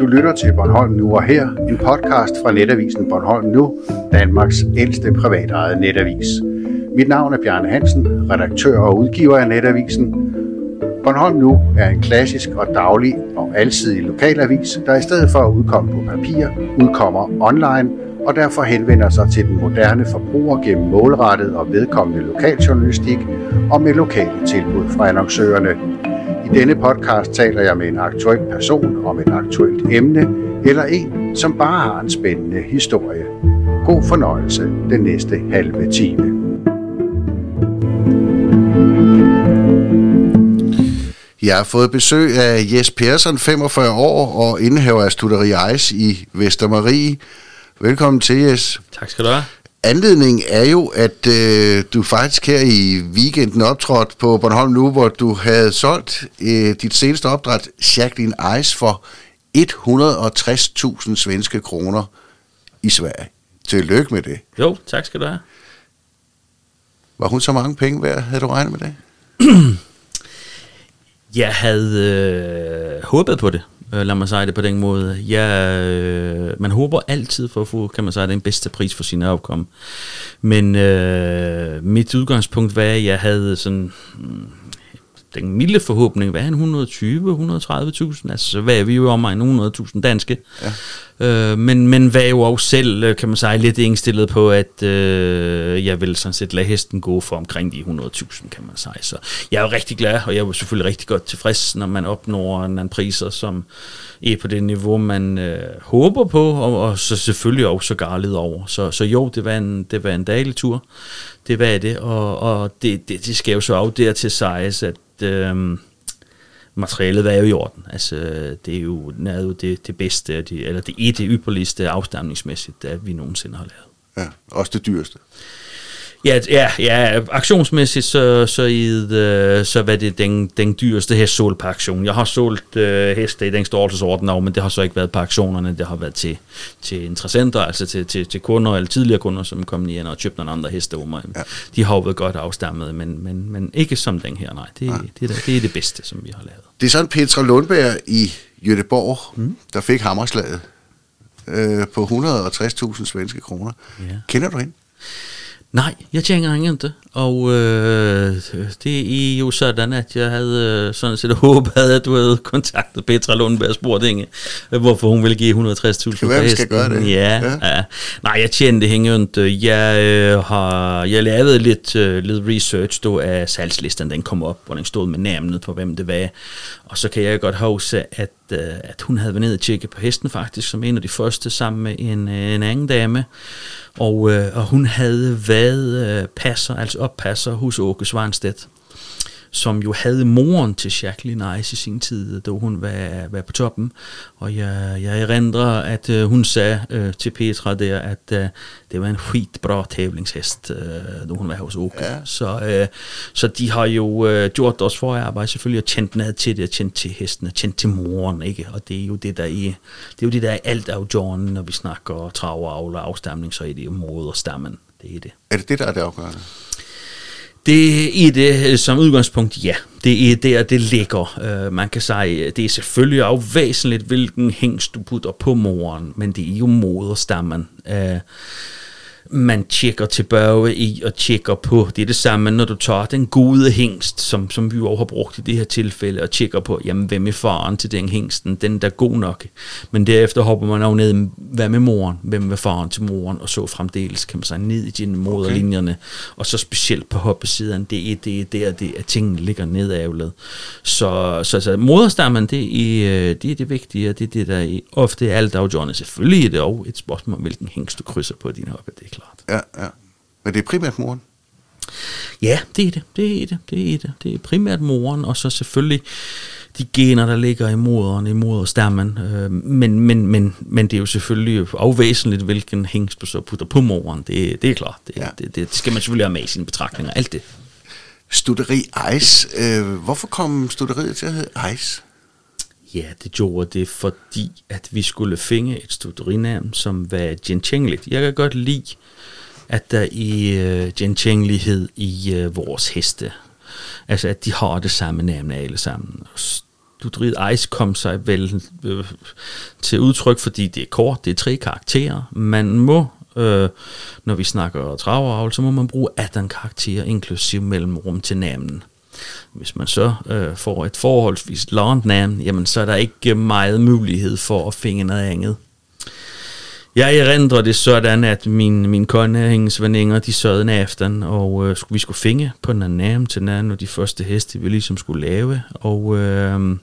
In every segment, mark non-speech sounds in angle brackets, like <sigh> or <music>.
Du lytter til Bornholm Nu og Her, en podcast fra netavisen Bornholm Nu, Danmarks ældste privatejede netavis. Mit navn er Bjarne Hansen, redaktør og udgiver af netavisen. Bornholm Nu er en klassisk og daglig og alsidig lokalavis, der i stedet for at udkomme på papir, udkommer online og derfor henvender sig til den moderne forbruger gennem målrettet og vedkommende lokaljournalistik og med lokale tilbud fra annoncørerne. I denne podcast taler jeg med en aktuel person om et aktuelt emne, eller en, som bare har en spændende historie. God fornøjelse den næste halve time. Jeg har fået besøg af Jes Persson, 45 år og indehaver af Studeri Ice i Vestermarie. Velkommen til, Jes. Tak skal du have. Anledningen er jo, at øh, du faktisk her i weekenden optrådte på Bornholm nu, hvor du havde solgt øh, dit seneste opdræt, Jacqueline Ice, for 160.000 svenske kroner i Sverige. Tillykke med det. Jo, tak skal du have. Var hun så mange penge værd? Havde du regnet med det? <clears throat> Jeg havde øh, håbet på det, Øh, lad mig sige det på den måde. Ja, øh, man håber altid for at få, kan man sige, den bedste pris for sine opkom. Men øh, mit udgangspunkt var, at jeg havde sådan... Mm, den milde forhåbning, hvad er en 120-130.000? Altså, så var vi jo om en 100.000 danske. Ja. Øh, men, men var jo også selv, øh, kan man sige, lidt indstillet på, at øh, jeg vil sådan set lade hesten gå for omkring de 100.000, kan man sige. Så jeg er jo rigtig glad, og jeg er selvfølgelig rigtig godt tilfreds, når man opnår en, en priser, som er på det niveau, man øh, håber på, og, og så selvfølgelig også garlet over. Så, så jo, det var en, det var en daglig tur. Det var det, og, og det, det, det skal jo så af der til siges, at øh, materialet var jo i orden. Altså, det er jo, det, er jo det, det bedste, de, eller det er det ypperligste afstamningsmæssigt, der vi nogensinde har lavet. Ja, også det dyreste. Ja, ja, ja aktionsmæssigt, så, så, i, øh, så var det den, den dyreste hest solgt på aktion. Jeg har solgt øh, heste i den størrelsesorden over, men det har så ikke været på aktionerne, det har været til, til interessenter, altså til, til, til kunder, eller tidligere kunder, som kom ind og købte nogle andre heste over mig. Ja. De har jo været godt afstammet, men, men, men ikke som den her, nej. Det, ja. det, det, det er det bedste, som vi har lavet. Det er sådan Petra Lundberg i Jødeborg, mm. der fik hammerslaget øh, på 160.000 svenske kroner. Ja. Kender du hende? Nej, jeg henne inte. Og øh, det er jo sådan, at jeg havde øh, sådan set <laughs> håbet, at du havde kontaktet Petra Lundberg og spurgt hende, hvorfor hun ville give 160.000 for skal gøre det. Ja, ja. ja. Nej, jeg kender hende ikke. Jeg øh, har jeg lavet lidt, øh, lidt research då af salgslisten, den kom op, hvor den stod med navnet på, hvem det var. Og så kan jeg godt huske, at, Øh, at hun havde været nede og tjekke på hesten faktisk, som en af de første, sammen med en, øh, en anden dame. Og, øh, og hun havde været passer, altså oppasser hos Åke Svarnstedt som jo havde moren til Jacqueline Ice i sin tid, da hun var, var på toppen. Og jeg, jeg erindrer, at uh, hun sagde uh, til Petra der, at uh, det var en skitbra tävlingshest, uh, da hun var hos Åke. Ja. Så, uh, så de har jo uh, gjort os forarbejde selvfølgelig, og kendt ned til det, og kendt til hesten, og kendt til moren, ikke? Og det er jo det, der er, det er jo det, der er alt afgørende, når vi snakker trav og avl og afstamning, så er det jo moderstammen. Det er det. Er det det, der er det afgørende? Det er det øh, som udgangspunkt, ja. Det er der, det ligger. Uh, man kan sige, øh, det er selvfølgelig også væsentligt, hvilken hængst du putter på moren, men det er jo moderstammen. Uh, man tjekker tilbage i og tjekker på. Det er det samme, når du tager den gode hængst, som, som vi jo har brugt i det her tilfælde, og tjekker på, jamen, hvem er faren til den hængsten? Den der er god nok. Men derefter hopper man også ned, hvad med moren? Hvem er faren til moren? Og så fremdeles kan man sige ned i dine moderlinjerne. Okay. Og så specielt på hoppesiden, det er det, er der, det, at tingene ligger nedavlet. Så, så, så moderstammen, det er, det er det vigtige, og det er det, der er ofte er alt afgørende. Selvfølgelig er det også et spørgsmål hvilken hængst du krydser på din hoppe, det er klart. Ja, ja. Men det er primært moren? Ja, det er det. Det er det. Det er det. Det er primært moren, og så selvfølgelig de gener, der ligger i moderen, i moderstammen. Øh, men, men, men, men det er jo selvfølgelig afvæsentligt, hvilken hængst du så putter på moren. Det, det er klart. Det, ja. det, det, skal man selvfølgelig have med i sine betragtninger. Alt det. Studeri Ice. Øh, hvorfor kom studeriet til at hedde Ice? Ja, det gjorde det, fordi at vi skulle finde et studerinam, som var gentængeligt. Jeg kan godt lide, at der er uh, gentængelighed i uh, vores heste. Altså, at de har det samme navn alle sammen. Studeriet Ice kom sig vel øh, til udtryk, fordi det er kort, det er tre karakterer. Man må, øh, når vi snakker traveravl, så må man bruge 18 karakterer, inklusive mellemrum til navnen. Hvis man så øh, får et forholdsvis langt navn, jamen så er der ikke meget mulighed for at finde noget andet. Jeg erindrer det sådan, at min, min kone og hendes veninder, de sørgede en aften, og øh, vi skulle finge på den navn til den og de første heste, vi ligesom skulle lave. Og øh,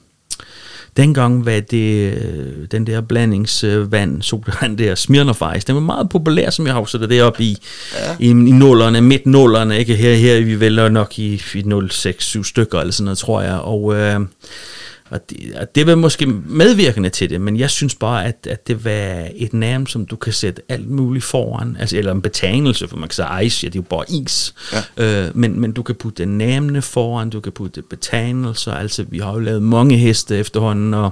dengang var det øh, den der blandingsvand, sodavand der, Smirnoff Ice, den var meget populær, som jeg har det deroppe i, ja. i, i nullerne, midt nullerne, ikke? Her, her er vi vel nok i, i 0,6-7 stykker, eller sådan noget, tror jeg, og... Øh, og det, og det var måske medvirkende til det, men jeg synes bare, at, at det var et navn, som du kan sætte alt muligt foran, altså, eller en betegnelse, for man kan sige ice, ja, det er jo bare is, ja. øh, men, men du kan putte navnene foran, du kan putte betegnelser, altså vi har jo lavet mange heste efterhånden, og,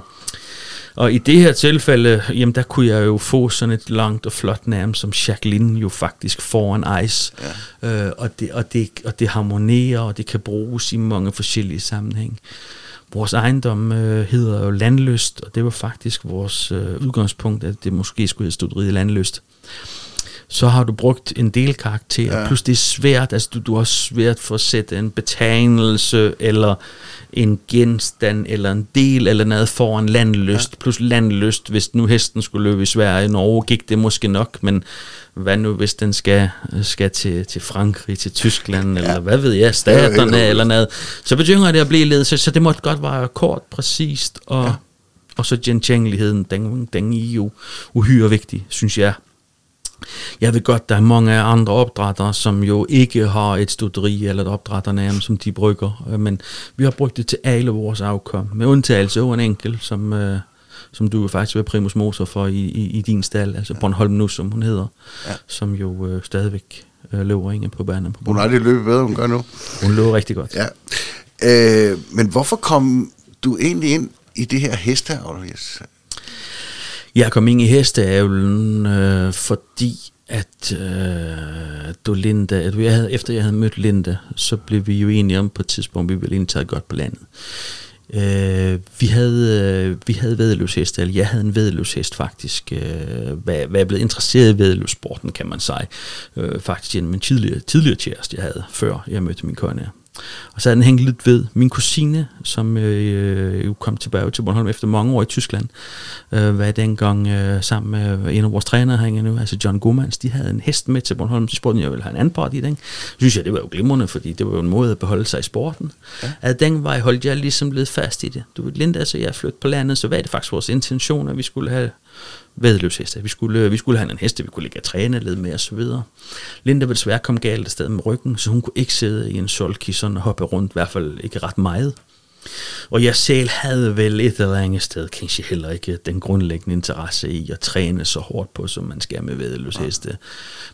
og i det her tilfælde, jamen der kunne jeg jo få sådan et langt og flot navn, som Jacqueline jo faktisk foran ice, ja. øh, og, det, og, det, og det harmonerer, og det kan bruges i mange forskellige sammenhæng. Vores ejendom øh, hedder jo Landløst, og det var faktisk vores øh, udgangspunkt, at det måske skulle hedde Studeriet Landløst. Så har du brugt en del karakterer, ja. plus det er svært, altså du, du har svært for at sætte en betegnelse, eller en genstand, eller en del, eller noget foran landløst, ja. plus landløst, hvis nu hesten skulle løbe i Sverige, Norge gik det måske nok, men hvad nu hvis den skal, skal til, til Frankrig, til Tyskland, ja. eller hvad ved jeg, staterne ja, eller noget, så begynder det at blive ledet, så, så det måtte godt være kort, præcist, og, ja. og så gengængeligheden, den, den er jo uhyre vigtig, synes jeg. Jeg ved godt, der er mange andre opdrættere, som jo ikke har et studeri eller et opdrætternavn, som de brygger, men vi har brugt det til alle vores afkom, med undtagelse af en enkelt, som, øh, som du faktisk vil primus motor for i, i, i din stald, altså ja. Bornholm nu, som hun hedder, ja. som jo øh, stadigvæk øh, løber ingen på banen. På hun har aldrig løbet bedre, hun gør nu. Hun løber rigtig godt. Ja. Øh, men hvorfor kom du egentlig ind i det her hesteavl? Jeg kom ind i hesteavlen, øh, fordi at øh, du Linda, at jeg havde, efter jeg havde mødt Linda, så blev vi jo enige om på et tidspunkt, at vi ville indtage godt på landet. Øh, vi havde, øh, vi havde vædeløshest, eller jeg havde en vedløshest faktisk, øh, hvad, hvad jeg blev interesseret i vedløssporten, kan man sige. Øh, faktisk gennem en tidligere, tidligere tjæreste, jeg havde, før jeg mødte min kone. Og så havde den hængt lidt ved min kusine, som øh, jo kom tilbage til Bornholm efter mange år i Tyskland. Øh, var dengang øh, sammen med en af vores trænere her nu, altså John Gomans, de havde en hest med til Bornholm. Så spurgte jeg, ville have en anden part i den. Så synes jeg, det var jo glimrende, fordi det var jo en måde at beholde sig i sporten. Ja. At den vej holdt jeg ligesom lidt fast i det. Du ved, Linda, så jeg flyttede på landet, så var det faktisk vores intention, at vi skulle have vedløbsheste. Vi skulle, øh, vi skulle have en heste, vi kunne ligge og træne lidt med osv. Linda ville desværre komme galt af sted med ryggen, så hun kunne ikke sidde i en solki sådan og hoppe rundt, i hvert fald ikke ret meget. Og jeg selv havde vel et eller andet sted, kanskje heller ikke den grundlæggende interesse i at træne så hårdt på, som man skal med vedløbsheste.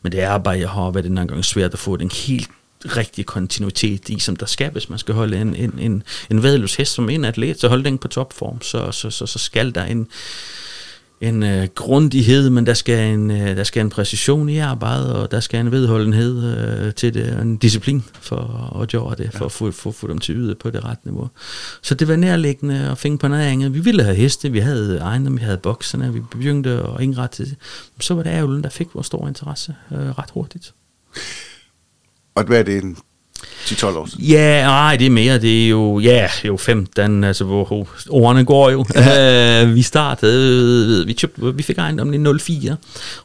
Men det er bare, jeg har været en gang svært at få den helt rigtig kontinuitet i, som der skal, hvis man skal holde en, en, en, en vedløbshest som en atlet, så holde den på topform, så, så, så, så skal der en, en øh, grundighed, men der skal en, øh, der skal en præcision i arbejdet, og der skal en vedholdenhed øh, til det, og en disciplin for at gøre det, for at få, få, få dem til yde på det rette niveau. Så det var nærliggende at finde på noget andet. Vi ville have heste, vi havde ejendom, vi havde bokserne, vi begyndte at indrette det. Så var det ærgerligt, der fik vores store interesse øh, ret hurtigt. Og hvad er det 10-12 år siden? Ja, nej, det er mere. Det er jo, ja, jo 15, altså hvor årene går jo. Ja. <laughs> Uh, vi startede, vi, købte, vi fik ejendommen i 04,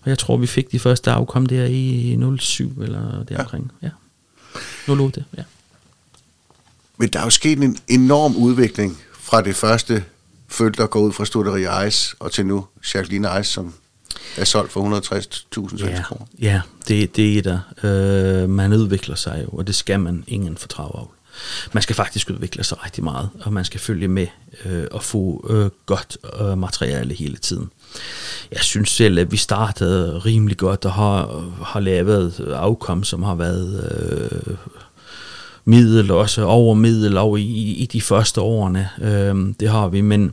og jeg tror, vi fik de første afkom der i 07 eller deromkring. Ja. ja. 08, ja. Men der er jo sket en enorm udvikling fra det første følge, der går ud fra Studeri Ice, og til nu Jacqueline Ice, som er solgt for 160.000 ja, kroner. Ja, det, det er der. Øh, man udvikler sig jo, og det skal man ingen fortrage af. Man skal faktisk udvikle sig rigtig meget, og man skal følge med øh, og få øh, godt øh, materiale hele tiden. Jeg synes selv, at vi startede rimelig godt og har, har lavet afkom, som har været øh, middel, også over middel over i, i de første årene. Øh, det har vi, men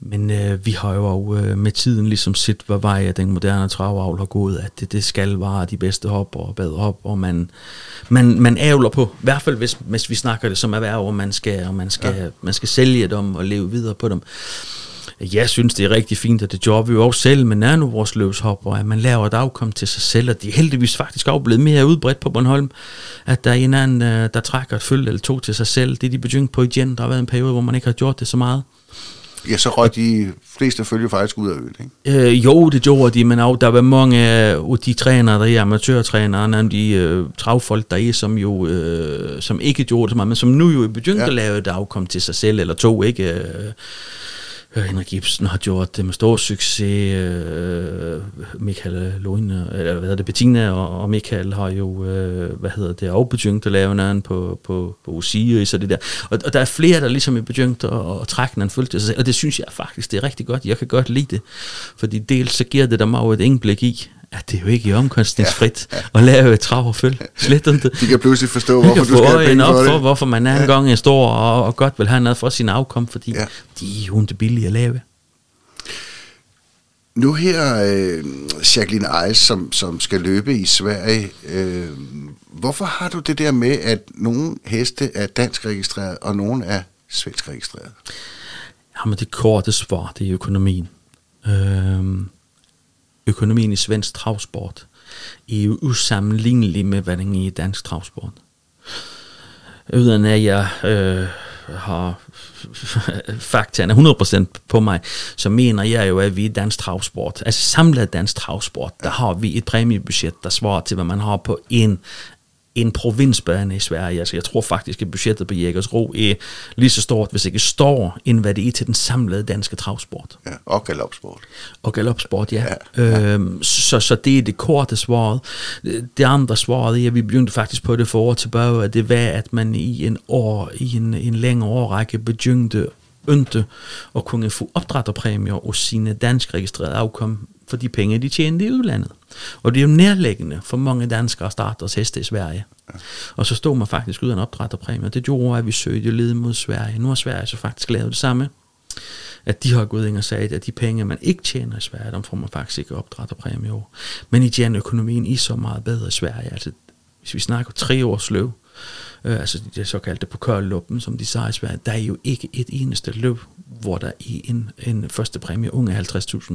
Men øh, vi har jo øh, med tiden ligesom set, hvad vej den moderne travavl har gået, at det, det skal være de bedste hopper og bedre hop, og man, man, man ævler på, i hvert fald hvis, hvis vi snakker det som erhverv, og man skal, og man skal, ja. man skal sælge dem og leve videre på dem. Jeg synes, det er rigtig fint, at det jobber vi jo også selv med nano vores løbshopper, at man laver et afkom til sig selv, og de er heldigvis faktisk også blevet mere udbredt på Bornholm, at der er en anden, øh, der trækker et følge eller to til sig selv. Det er de begyndt på igen. Der har været en periode, hvor man ikke har gjort det så meget. Ja, så røg de fleste følge faktisk ud af øen, ikke? Øh, jo, det gjorde de, men også, der var mange af de trænere, der er amatørtrænere, de øh, travfolk, der er, som jo øh, som ikke gjorde det så meget, men som nu jo er begyndt ja. at lave et afkom til sig selv, eller to, ikke? Øh, Øh, Henrik Ibsen har gjort det med stor succes. Øh, Michael Loine, eller hvad hedder det, Bettina og, og Michael har jo, øh, hvad hedder det, også begyndt at lave noget på, på, på Osiris og det der. Og, og der er flere, der ligesom er begyndt at, at trække en følge til sig og det synes jeg faktisk, det er rigtig godt. Jeg kan godt lide det, fordi dels så giver det dem jo et indblik i, at det er jo ikke omkostningsfrit ja, ja. at lave et trav og følge. Slet ikke. De kan pludselig forstå, hvorfor du skal have penge op for, for, hvorfor man er ja. en gang er stor og, og godt vil have noget for sin afkom, fordi ja. de er jo ikke billige at lave. Nu her, øh, Jacqueline Eis, som, som skal løbe i Sverige, øh, hvorfor har du det der med, at nogle heste er dansk registreret, og nogle er svensk registreret? Jamen det korte svar, det er økonomien. Øh, økonomien i svensk travsport er usammenlignelig med, hvad den er i dansk travsport. Uden at jeg øh, har <laughs> faktaen 100% på mig, så mener jeg jo, at vi i dansk travsport, altså samlet dansk travsport, der har vi et præmiebudget, der svarer til, hvad man har på en en provinsbane i Sverige. Altså, jeg tror faktisk, at budgettet på Jägersro er lige så stort, hvis ikke står, end hvad det er til den samlede danske travsport. Ja, og galopsport. Og galopsport, ja. ja, ja. Øhm, så, så det er det korte svaret. Det andre svaret er, at vi begyndte faktisk på det for år tilbage, at det var, at man i en år, i en, en længere årrække begyndte ønte at kunne få opdrætterpræmier og sine dansk registrerede afkom for de penge, de tjente i udlandet. Og det er jo nærliggende for mange danskere at starte deres heste i Sverige. Ja. Og så stod man faktisk uden af. Det gjorde, at vi søgte led mod Sverige. Nu har Sverige så faktisk lavet det samme. At de har gået ind og sagt, at de penge, man ikke tjener i Sverige, dem får man faktisk ikke opdrætterpræmie over. Men i tjener økonomien i så meget bedre i Sverige. Altså, hvis vi snakker tre års løb, øh, altså det såkaldte pokalluppen, som de siger i Sverige, der er jo ikke et eneste løb, hvor der er en, en første præmie. Unge 50.000,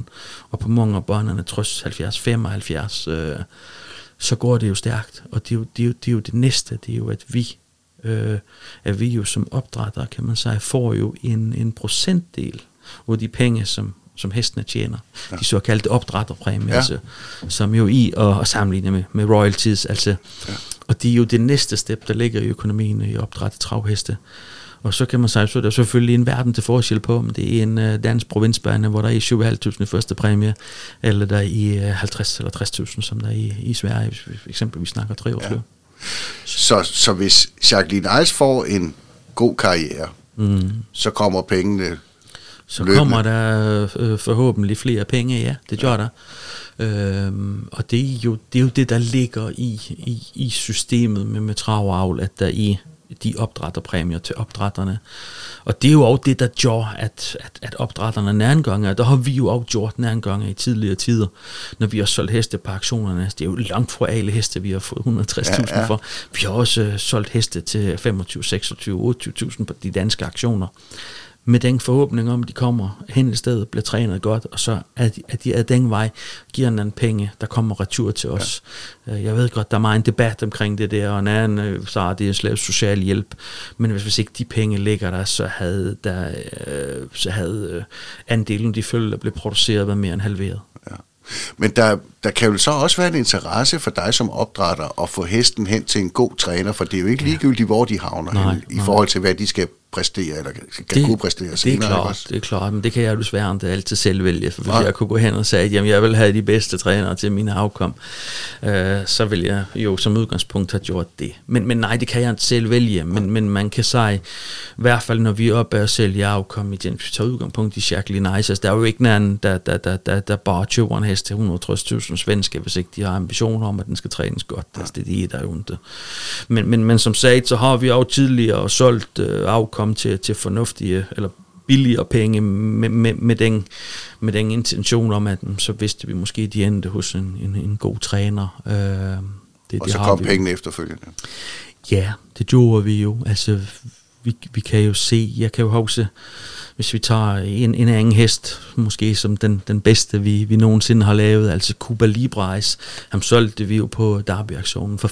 og på mange af børnene trods 70-75, øh, så går det jo stærkt, og det er jo det, er jo, det, er jo det næste, det er jo, at vi øh, at vi jo som opdrætter, kan man sige, får jo en, en procentdel af de penge, som, som hestene tjener. Ja. De såkaldte opdrætterpræmier, ja. altså, som jo i og, og sammenligner med, med royalties, altså ja. Og det er jo det næste step, der ligger i økonomien i opdræt travheste. Og så kan man sige, så er der selvfølgelig en verden til forskel på, om det er en uh, dansk provinsbane, hvor der er 7.500 i første præmie, eller der er i uh, 50 eller 60.000, som der er i, i Sverige, hvis vi eksempelvis snakker tre år ja. Så, så hvis Jacqueline Eis får en god karriere, mm. så kommer pengene Så løbende. kommer der øh, forhåbentlig flere penge, ja, det gør ja. der. Øhm, og det er, jo, det er jo det, der ligger i, i, i systemet med, med travavl, at der er de opdrætterpræmier til opdrætterne. Og det er jo også det, der gør, at, at, at opdrætterne nærengånger, der har vi jo også gjort nærengånger i tidligere tider, når vi har solgt heste på aktionerne. Det er jo langt fra alle heste, vi har fået 160.000 ja, ja. for. Vi har også uh, solgt heste til 25, 26, 28.000 på de danske aktioner med den forhåbning om, at de kommer hen i stedet, bliver trænet godt, og så at, at de ad den vej giver en anden penge, der kommer retur til os. Ja. Øh, jeg ved godt, der er meget en debat omkring det der, og en anden øh, så er det en slags social hjælp, men hvis, hvis ikke de penge ligger der, så havde, der, øh, så havde andelen de følge, der blev produceret, været mere end halveret. Ja. Men der, der kan jo så også være en interesse for dig som opdrætter at få hesten hen til en god træner, for det er jo ikke ligegyldigt, hvor de havner nej, hen, i nej. forhold til, hvad de skal præstere, eller kan det, kunne præstere senere. Det er klart, det er klart, men det kan jeg jo desværre ikke altid selv vælge, for hvis Nej. jeg kunne gå hen og sige, at jamen, jeg vil have de bedste trænere til mine afkom, øh, så vil jeg jo som udgangspunkt have gjort det. Men, men nej, det kan jeg ikke selv vælge, men, men man kan sige, i hvert fald når vi er oppe og sælge afkom, hvis vi tager udgangspunkt i Jacqueline Nice, altså, der er jo ikke nogen, der, der, der, der, der bare køber en hest til 160.000 svenske, hvis ikke de har ambitioner om, at den skal trænes godt. Ja. Altså, det, det er der jo ikke. Men, men, men som sagt, så har vi jo tidligere solgt øh, afkom komme til, til fornuftige, eller billigere penge med, med, med, den, med den intention om, at så vidste vi måske, de endte hos en, en, en god træner. Øh, det, og det så kom vi. pengene efterfølgende. Ja, det gjorde vi jo. Altså, vi, vi kan jo se, jeg kan jo huske, hvis vi tager en, en anden hest, måske som den, den bedste, vi, vi nogensinde har lavet, altså Cuba Libres, ham solgte vi jo på Derby-aktionen for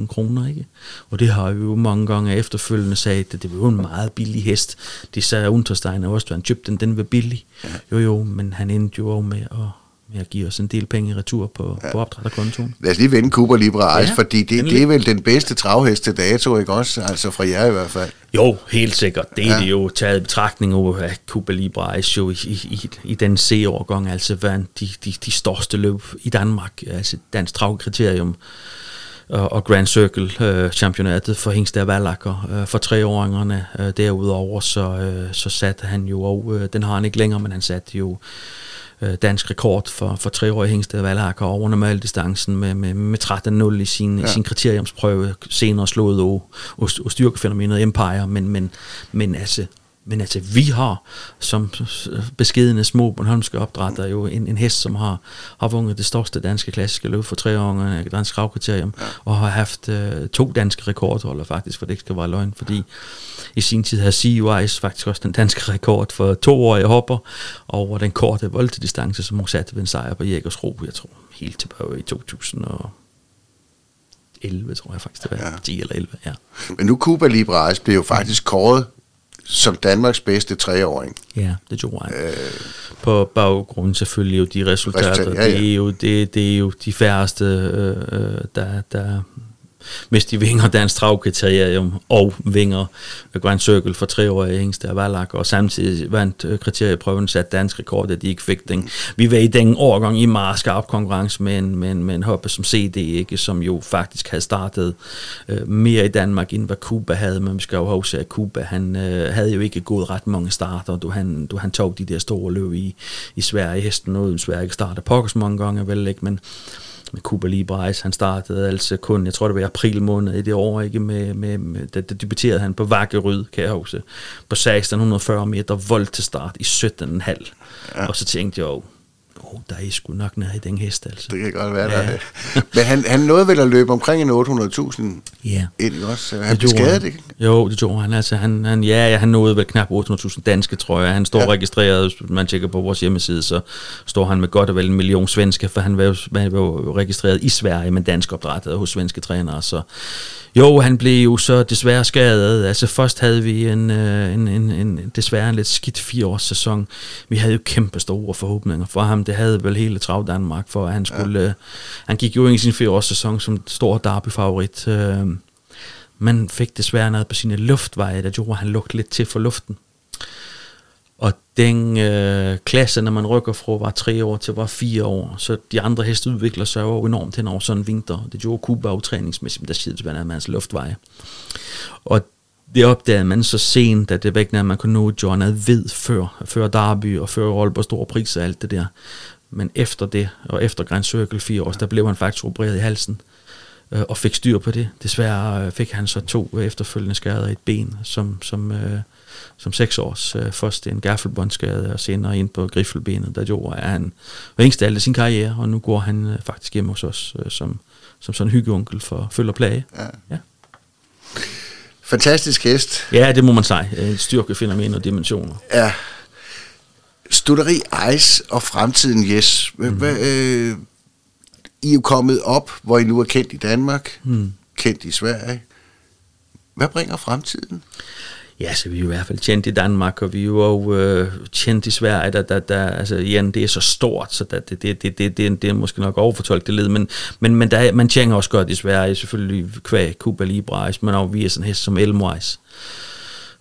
45.000 kroner, ikke? Og det har vi jo mange gange efterfølgende sagt, at det var jo en meget billig hest. Det sagde Unterstein også, at han købte den, den var billig. Jo jo, men han endte jo med at med at give os en del penge i retur på, ja. på opdrætterkontoen. Lad os lige vende Cooper Libre Ice, ja, fordi det, det er vel den bedste travhest til dato, ikke også? Altså fra jer i hvert fald. Jo, helt sikkert. Det er ja. det jo taget i betragtning af, at Cooper Libre Ice jo i, i, i den C-årgang, altså vandt de, de, de største løb i Danmark, altså dansk travkriterium og, og Grand Circle øh, championatet for Hingstad Wallacker øh, for treåringerne. Øh, derudover så, øh, så satte han jo, og øh, den har han ikke længere, men han satte jo øh, dansk rekord for, for treårige Hængsted Valhakker over normaldistancen med, med, med 13-0 i sin, ja. i sin kriteriumsprøve, senere slået af, af, af styrkefænomenet Empire, men, men, men altså men altså, vi har som beskedende små Bornholmske opdrætter jo en, en hest, som har, har vundet det største danske klassiske løb for tre år, dansk kravkriterium, ja. og har haft uh, to danske rekordholder faktisk, for det ikke skal være løgn, fordi i sin tid har Ice faktisk også den danske rekord for to år i hopper, over den korte voldtidistance, som hun satte ved en sejr på Jägersro, jeg tror, helt tilbage i 2000 og 11, tror jeg faktisk, det var. Ja. 10 eller 11, ja. Men nu Cuba Libre Ice blev jo faktisk kåret som Danmarks bedste treåring. Ja, det tror jeg. Øh, på baggrund selvfølgelig jo de resultater. Resultat, ja, ja. Det, er jo, det, det er jo de færreste, øh, øh der, der hvis de vinger Dansk Travkriterium og vinger. Grand Circle for tre år i Hængstad Valak, og samtidig vandt øh, kriterieprøven sat dansk rekord, at de ikke fik den. Vi var i den årgang i meget skarp konkurrence med en, med en, med en hoppe som CD, ikke, som jo faktisk havde startet øh, mere i Danmark, end hvad Cuba havde, men vi skal jo huske, at Cuba han, øh, havde jo ikke gået ret mange starter, du han, du han tog de der store løb i, i Sverige, hesten uden Sverige starter pokkers mange gange, vel ikke, men med Cuba Libre Ice. Han startede altså kun, jeg tror det var i april måned i det år, ikke? Med, med, med der, der debuterede han på Vakkeryd, kan jeg huske, på 1640 meter vold til start i 17,5. Ja. Og så tænkte jeg jo, oh, der er sgu nok nede i den hest, altså. Det kan godt være, ja. der Men han, han nåede vel at løbe omkring en 800.000 ja. ind, også? Han det blev skadet, ikke? Jo, det gjorde han. Altså, han, han ja, ja, han nåede vel knap 800.000 danske, tror jeg. Han står ja. registreret, hvis man tjekker på vores hjemmeside, så står han med godt og vel en million svenske, for han var jo, han var jo registreret i Sverige, men dansk opdrettet hos svenske trænere, så jo, han blev jo så desværre skadet. Altså først havde vi en, øh, en, en, en desværre en lidt skidt fireårs sæson. Vi havde jo kæmpe store forhåbninger for ham. Det havde vel hele Trav Danmark for, at han skulle... Ja. Øh, han gik jo ind i sin fireårs sæson som stor derby-favorit. Øh, men fik desværre noget på sine luftveje, der gjorde, at han lugte lidt til for luften. Og den øh, klasse, når man rykker fra var tre år til var fire år, så de andre heste udvikler sig jo enormt hen over sådan en vinter. Det gjorde Kuba jo træningsmæssigt, der siger det med hans luftveje. Og det opdagede man så sent, at det var ikke noget, man kunne nå John ved før, før Derby og før Aalborg Store Pris og alt det der. Men efter det, og efter Grand Circle 4 år, der blev han faktisk opereret i halsen øh, og fik styr på det. Desværre øh, fik han så to efterfølgende skader i et ben, som, som øh, som seks års øh, først en gaffelbåndsskade og senere ind på griffelbenet, der gjorde, at han var af sin karriere, og nu går han øh, faktisk hjem hos os øh, som, som sådan en hyggeonkel for følge og plage. Ja. ja. Fantastisk hest. Ja, det må man sige. Styrke, fænomen og dimensioner. Ja. Studeri Ice og fremtiden, yes. Mm. Hvad, øh, I er jo kommet op, hvor I nu er kendt i Danmark, mm. kendt i Sverige. Hvad bringer fremtiden? Ja, så vi er jo i hvert fald tjent i Danmark, og vi er jo øh, i Sverige, der, der, der, altså igen, det er så stort, så der, det, det, det, det, det, det er måske nok overfortolket lidt, men, men, men der, man tjener også godt i Sverige, selvfølgelig kvæg Cuba Libre, men også vi er sådan hest som Elmwise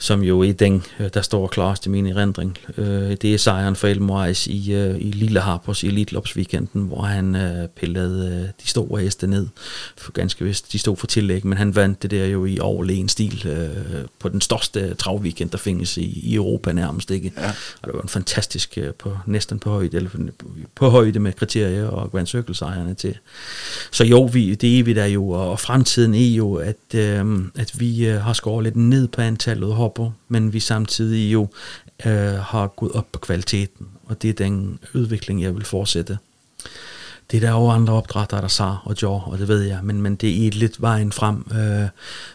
som jo i den, øh, der står klarest i min erindring. Øh, det er sejren for Elmwise i, øh, i Lille Harpers i Elitlopsweekenden, hvor han pillede de store heste ned. For ganske vist, de stod for tillæg, men han vandt det der jo i overlegen stil på den største travweekend, der findes i, i Europa nærmest. Ikke? Ja. Og det var en fantastisk, på, næsten på højde, eller på højde med kriterier og Grand Circle sejrene til. Så jo, vi, det er vi der jo, og fremtiden er jo, at, at vi har skåret lidt ned på antallet på, men vi samtidig jo øh, har gået op på kvaliteten, og det er den udvikling, jeg vil fortsætte. Det er der jo andre opdrætter, der SAR og gjorde, og det ved jeg, men, men det er lidt vejen frem. Øh,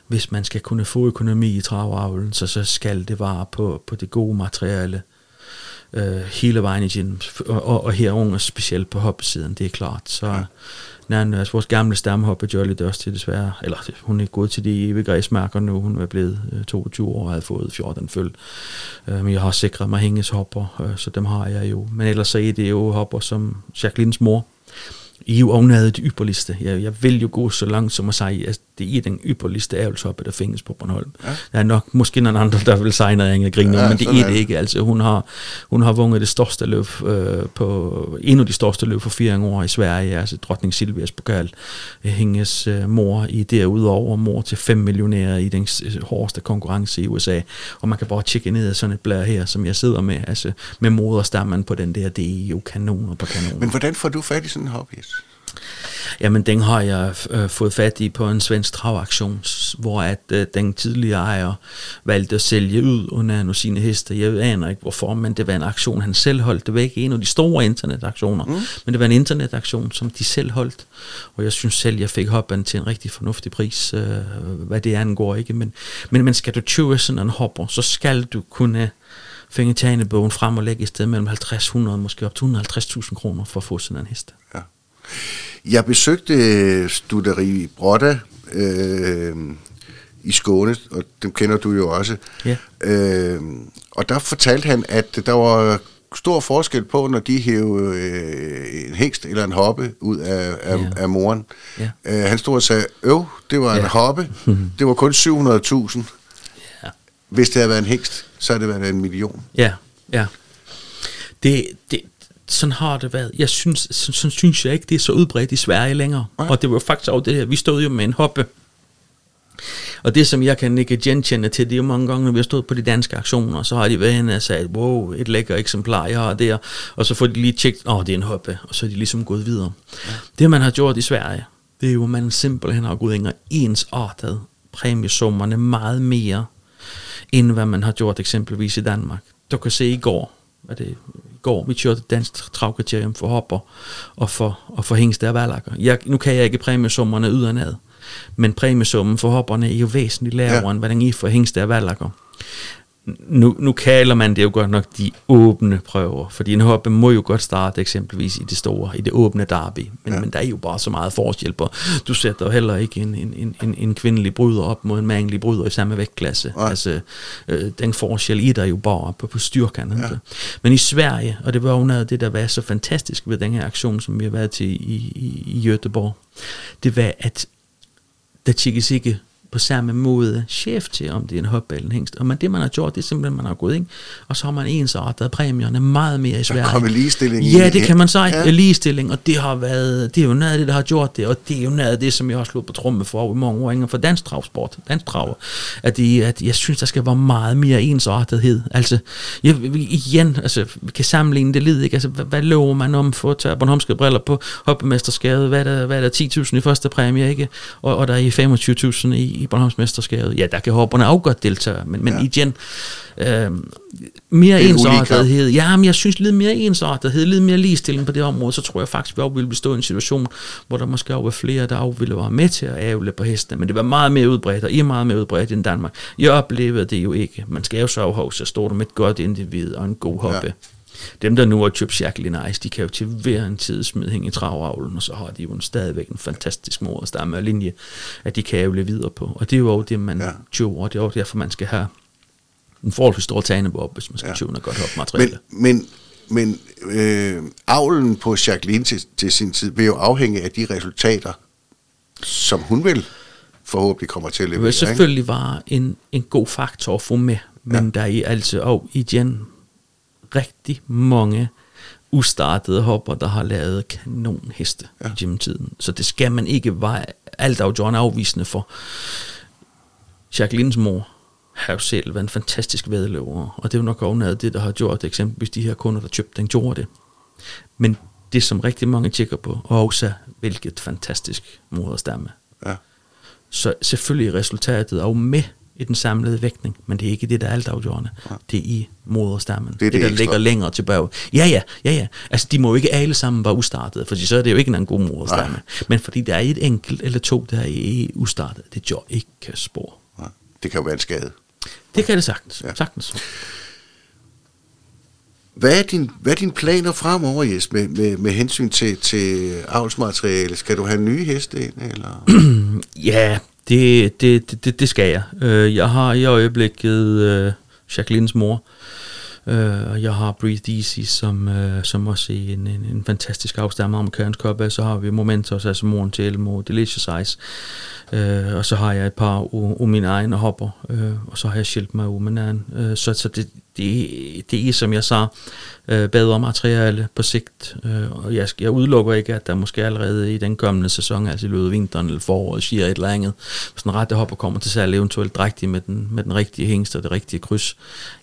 hvis man skal kunne få økonomi i travavlen, så, så skal det være på, på det gode materiale øh, hele vejen igennem, og, og, herunder specielt på hoppesiden, det er klart. Så ja. nej, altså, vores gamle stamhopper Jolly Dusty desværre, eller hun er gået til de evige græsmærker nu, hun er blevet øh, 22 år og har fået 14 følge. Øh, men jeg har sikret mig hænges hopper, øh, så dem har jeg jo. Men ellers så er det jo hopper som Jacquelines mor, i jo afnadet det ypperligste. Jeg, jeg vil jo gå så langt som at sige, at det er den ypperligste æveltoppe, der findes på Bornholm. Ja. Der er nok måske nogle andre, der vil sige noget, jeg griner, ja, men det er det ikke. Altså, hun har, hun har vunget det største løb øh, på, en af de største løb for fire år i Sverige, altså dronning Silvias pokal. Hendes øh, mor i derudover mor til 5 millionærer i den hårdeste konkurrence i USA. Og man kan bare tjekke ned af sådan et blær her, som jeg sidder med, altså med moderstammen på den der, det er jo kanoner på kanoner. Men hvordan får du fat i sådan en hobby? Jamen, den har jeg øh, fået fat i på en svensk travaktion, hvor at øh, den tidligere ejer valgte at sælge ud under af sine heste. Jeg aner ikke hvorfor, men det var en aktion, han selv holdt. Det var ikke en af de store internetaktioner, mm. men det var en internetaktion, som de selv holdt. Og jeg synes selv, jeg fik hoppen til en rigtig fornuftig pris, øh, hvad det angår ikke. Men, men, men skal du købe sådan en hopper, så skal du kunne finde tegnebogen frem og lægge i sted mellem 50-100, måske op til 150.000 kroner for at få sådan en hest. Ja. Jeg besøgte studeri Brotta øh, i Skåne, og dem kender du jo også. Ja. Øh, og der fortalte han, at der var stor forskel på, når de hævde øh, en hængst eller en hoppe ud af, af, ja. af moren. Ja. Øh, han stod og sagde, øv, det var ja. en hoppe, <laughs> det var kun 700.000. Ja. Hvis det havde været en hængst, så havde det været en million. Ja, ja. Det, det, sådan har det været. Jeg synes, sådan, sådan synes jeg ikke, det er så udbredt i Sverige længere. Ja. Og det var faktisk også det her. Vi stod jo med en hoppe. Og det, som jeg kan ikke genkende til, det er jo mange gange, når vi har stået på de danske aktioner, så har de været henne og sagt, wow, et lækker eksemplar, jeg har der. Og så får de lige tjekket, åh, oh, det er en hoppe. Og så er de ligesom gået videre. Ja. Det, man har gjort i Sverige, det er jo, at man simpelthen har gået ind og ensartet præmiesummerne meget mere, end hvad man har gjort eksempelvis i Danmark. Du kan se i går, hvad det går, vi kørte dansk travkriterium for hopper og for, og for hængste af valakker. Jeg, nu kan jeg ikke præmiesummerne udenad, men præmiesummen for hopperne er jo væsentligt lavere, ja. end hvad den er for hængste af valakker nu, nu kalder man det jo godt nok de åbne prøver, fordi en hoppe må jo godt starte eksempelvis i det store, i det åbne derby, men, ja. men der er jo bare så meget forskel på, du sætter jo heller ikke en, en, en, en kvindelig bryder op mod en mandlig bryder i samme vægtklasse. Ja. Altså, øh, den forskel i der jo bare på, på styrken. Ja. Men i Sverige, og det var jo noget af det, der var så fantastisk ved den her aktion, som vi har været til i, i, i Göteborg, det var, at der tjekkes ikke på samme måde chef til, om det er en hop eller en hængst. Og man, det, man har gjort, det er simpelthen, man har gået ind, og så har man ensartet præmierne meget mere i Sverige. Der kommer ligestilling. Ja, det kan man sige, ja. ligestilling, og det har været, det er jo noget af det, der har gjort det, og det er jo noget af det, som jeg har slået på tromme for i mange år inden for dansk travsport, dansk traver, at, det, at jeg synes, der skal være meget mere ensartethed. Altså, jeg, igen, altså, vi kan sammenligne det lidt, ikke? Altså, hvad, hvad lover man om for at tage Bornholmske briller på hoppemesterskabet? Hvad er der, hvad er der 10.000 i første præmie, ikke? Og, og der er 25.000 i, i Bornholms Mesterskabet. Ja, der kan hopperne også godt deltage, men, men ja. igen, øh, mere ensartethed. Ja, men jeg synes lidt mere ensartethed, lidt mere ligestilling på det område, så tror jeg faktisk, vi også ville bestå i en situation, hvor der måske også var flere, der også ville være med til at ævle på hestene, men det var meget mere udbredt, og I er meget mere udbredt end Danmark. Jeg oplevede det jo ikke. Man skal jo så have, så står der med et godt individ og en god hoppe. Ja. Dem, der nu har købt Jacqueline Nice, de kan jo til hver en tid smide hænge i travavlen, og så har de jo stadigvæk en fantastisk moderstamme og linje, at de kan ævle videre på. Og det er jo det, man ja. og det er jo derfor, man skal have en forholdsvis stor tanebop, hvis man skal ja. købe noget godt materiale. Men, men, men øh, avlen på Jacqueline til, til sin tid vil jo afhænge af de resultater, som hun vil forhåbentlig kommer til at levere. Det vil selvfølgelig være en, en god faktor at få med, men ja. der er altså også igen rigtig mange ustartede hopper, der har lavet kanonheste ja. i gymtiden. Så det skal man ikke være alt af John afvisende for. Jacquelines mor har jo selv været en fantastisk vedløber, og det er jo nok af det, der har gjort eksempelvis de her kunder, der købte den, gjorde det. Men det, som rigtig mange tjekker på, og også hvilket fantastisk moderstamme. Ja. Så selvfølgelig resultatet er jo med i den samlede vægtning, men det er ikke det, der er altafgørende. Ja. Det er i moderstammen. Det er det, det der ekstra. ligger længere tilbage. Ja, ja, ja, ja. Altså, de må jo ikke alle sammen være ustartede, for så er det jo ikke en god moderstamme. Nej. Men fordi der er et enkelt eller to, der er ustartet, det gør ikke spor. Ja. Det kan jo være en skade. Det kan det sagtens. Ja. sagtens. Hvad er, din, hvad er dine planer fremover, Jes, med, med, med hensyn til, til avlsmateriale? Skal du have nye heste ind, eller? <clears throat> ja, det, det, det, det skal jeg. Øh, jeg har i øjeblikket øh, Jacquelines mor, øh, og jeg har Breathe Easy, som, øh, som også er en, en, en fantastisk afstammer amerikansk kop. Så har vi Momentos, altså moren til Elmo, Delicious Ice. Øh, og så har jeg et par af min egen hopper, øh, og så har jeg skilt My Woman. med øh, så, så det, det, det er, som jeg sagde, øh, bedre materiale på sigt. Øh, og jeg, jeg udelukker ikke, at der måske allerede i den kommende sæson, altså i løbet af vinteren eller foråret, siger et eller andet, hvis den rette hopper kommer til salg, eventuelt drægtig med den, med den rigtige hængst og det rigtige kryds,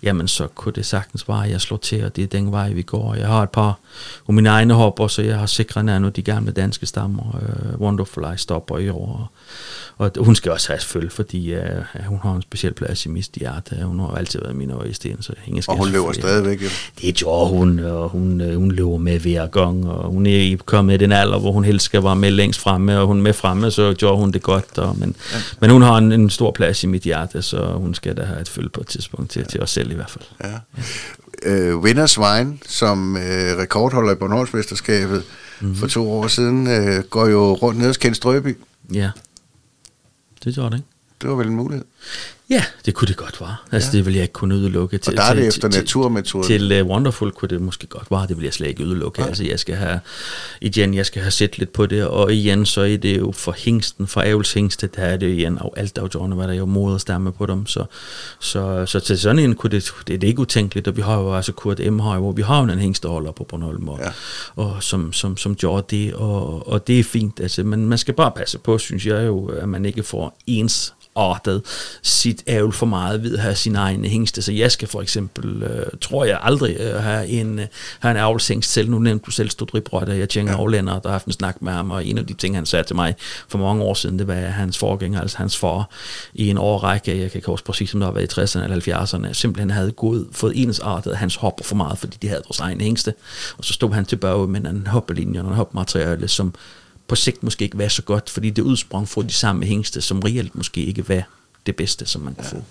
jamen så kunne det sagtens være, at jeg slår til, og det er den vej, vi går. Jeg har et par af mine egne hopper, så jeg har sikret nærmere de gamle danske stammer. Øh, Wonderful Eye stopper i år, og, og hun skal også have følge, fordi øh, hun har en speciel plads i mit hjerte. Øh, hun har altid været min øjesten, så skal Og hun løber stadigvæk, ja. Det gjorde hun, og hun, øh, hun løber med hver gang, og hun er kommet i den alder, hvor hun helst skal være med længst fremme, og hun med fremme, så gjorde hun det godt. Og, men, ja. men hun har en, en stor plads i mit hjerte, så hun skal da have et følge på et tidspunkt til, ja. til os selv i hvert fald. Ja. Ja. Øh, Vinders som øh, rekordholder i Bornholmsmesterskabet mm-hmm. for to år siden, øh, går jo rundt ned hos Kent Strøby. Ja, det gjorde det ikke. Det var vel en mulighed? Ja, det kunne det godt være. Altså, ja. det vil jeg ikke kunne udelukke. Til, og der er det til, efter naturmetoden. Til, til uh, Wonderful kunne det måske godt være, det vil jeg slet ikke udelukke. Ja. Altså, jeg skal have, igen, jeg skal have set lidt på det, og igen, så er det jo for hængsten, for ævelshængste, der er det igen, og alt afgjørende, hvad der er jo moderstamme på dem, så, så, så til sådan en kunne det, det er det ikke utænkeligt, og vi har jo altså Kurt M. Høj, hvor vi har jo en hængsteholder på Bornholm, og, ja. og som, som, som gjorde det, og, og det er fint, altså, men man skal bare passe på, synes jeg jo, at man ikke får ens artet sit ævl for meget ved at have sin egen hængste. Så jeg skal for eksempel, øh, tror jeg aldrig, øh, have en, øh, have en avlshængst selv. Nu nævnte du selv Stodribrød, jeg tjener ja. aflænder, der har haft en snak med ham, og en af de ting, han sagde til mig for mange år siden, det var hans forgænger, altså hans far, i en årrække, jeg kan ikke huske præcis, som der var i 60'erne eller 70'erne, simpelthen havde gået, fået ensartet hans hopper for meget, fordi de havde vores egen hængste. Og så stod han tilbage med en hoppelinje og en hopmateriale, som på sigt måske ikke være så godt, fordi det udsprang fra de samme hængste, som reelt måske ikke var det bedste, som man kunne ja. få.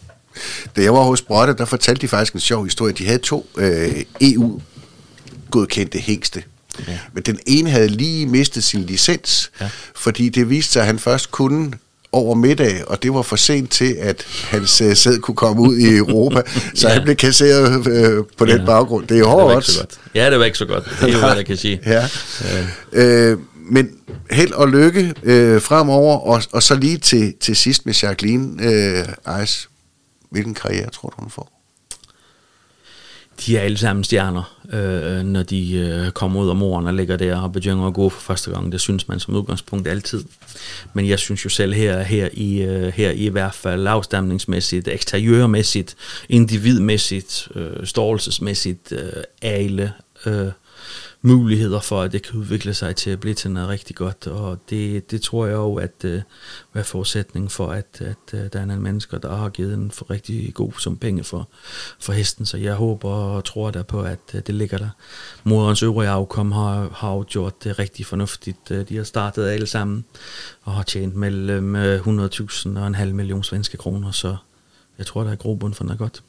Da jeg var hos Brotte, der fortalte de faktisk en sjov historie. De havde to øh, EU-godkendte hængste. Ja. Men den ene havde lige mistet sin licens, ja. fordi det viste sig, at han først kunne over middag, og det var for sent til, at hans uh, sæd kunne komme ud i Europa, <laughs> så ja. han blev kasseret uh, på den ja. baggrund. Det er hårdt. Ja, det var ikke så godt. Det er jo, hvad jeg kan sige. <laughs> Ja. ja. Uh, men held og lykke øh, fremover, og, og så lige til, til sidst med Jacqueline øh, Ice. Hvilken karriere tror du, hun får? De er alle sammen stjerner, øh, når de øh, kommer ud af moren og ligger der og begynder at gå for første gang. Det synes man som udgangspunkt altid. Men jeg synes jo selv her, her, i, øh, her i hvert fald afstamningsmæssigt, eksteriørmæssigt, individmæssigt, øh, størrelsesmæssigt, øh, alle øh, muligheder for, at det kan udvikle sig til at blive til noget rigtig godt, og det, det tror jeg jo, at øh, er forudsætningen for, at, at øh, der er nogle mennesker, der har givet en for rigtig god som penge for, for hesten, så jeg håber og tror der på, at øh, det ligger der. Moderens øvrige afkom har, har jo gjort det rigtig fornuftigt. Øh, de har startet alle sammen og har tjent mellem øh, 100.000 og en halv million svenske kroner, så jeg tror, der er grobund for noget godt.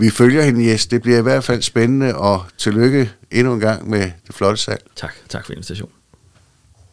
Vi følger hende, Jes. Det bliver i hvert fald spændende, og tillykke endnu en gang med det flotte salg. Tak. Tak for invitationen.